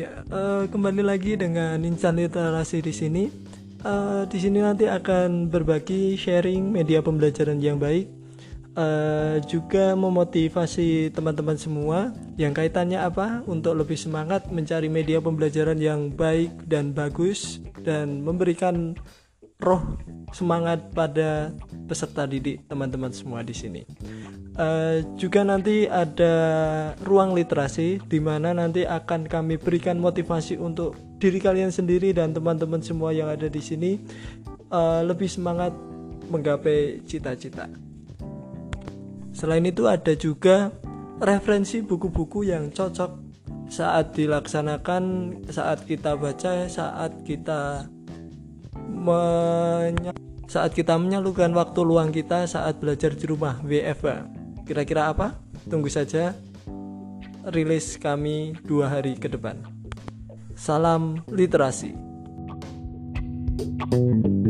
uh, kembali lagi dengan Insan Literasi di sini. Uh, di sini nanti akan berbagi sharing media pembelajaran yang baik, uh, juga memotivasi teman-teman semua yang kaitannya apa untuk lebih semangat mencari media pembelajaran yang baik dan bagus dan memberikan roh semangat pada peserta didik teman-teman semua di sini. Uh, juga nanti ada ruang literasi di mana nanti akan kami berikan motivasi untuk diri kalian sendiri dan teman-teman semua yang ada di sini uh, lebih semangat menggapai cita-cita. Selain itu ada juga referensi buku-buku yang cocok saat dilaksanakan, saat kita baca, saat kita saat kita menyalurkan waktu luang kita saat belajar di rumah WFH. Kira-kira apa? Tunggu saja rilis kami dua hari ke depan. Salam literasi. thank you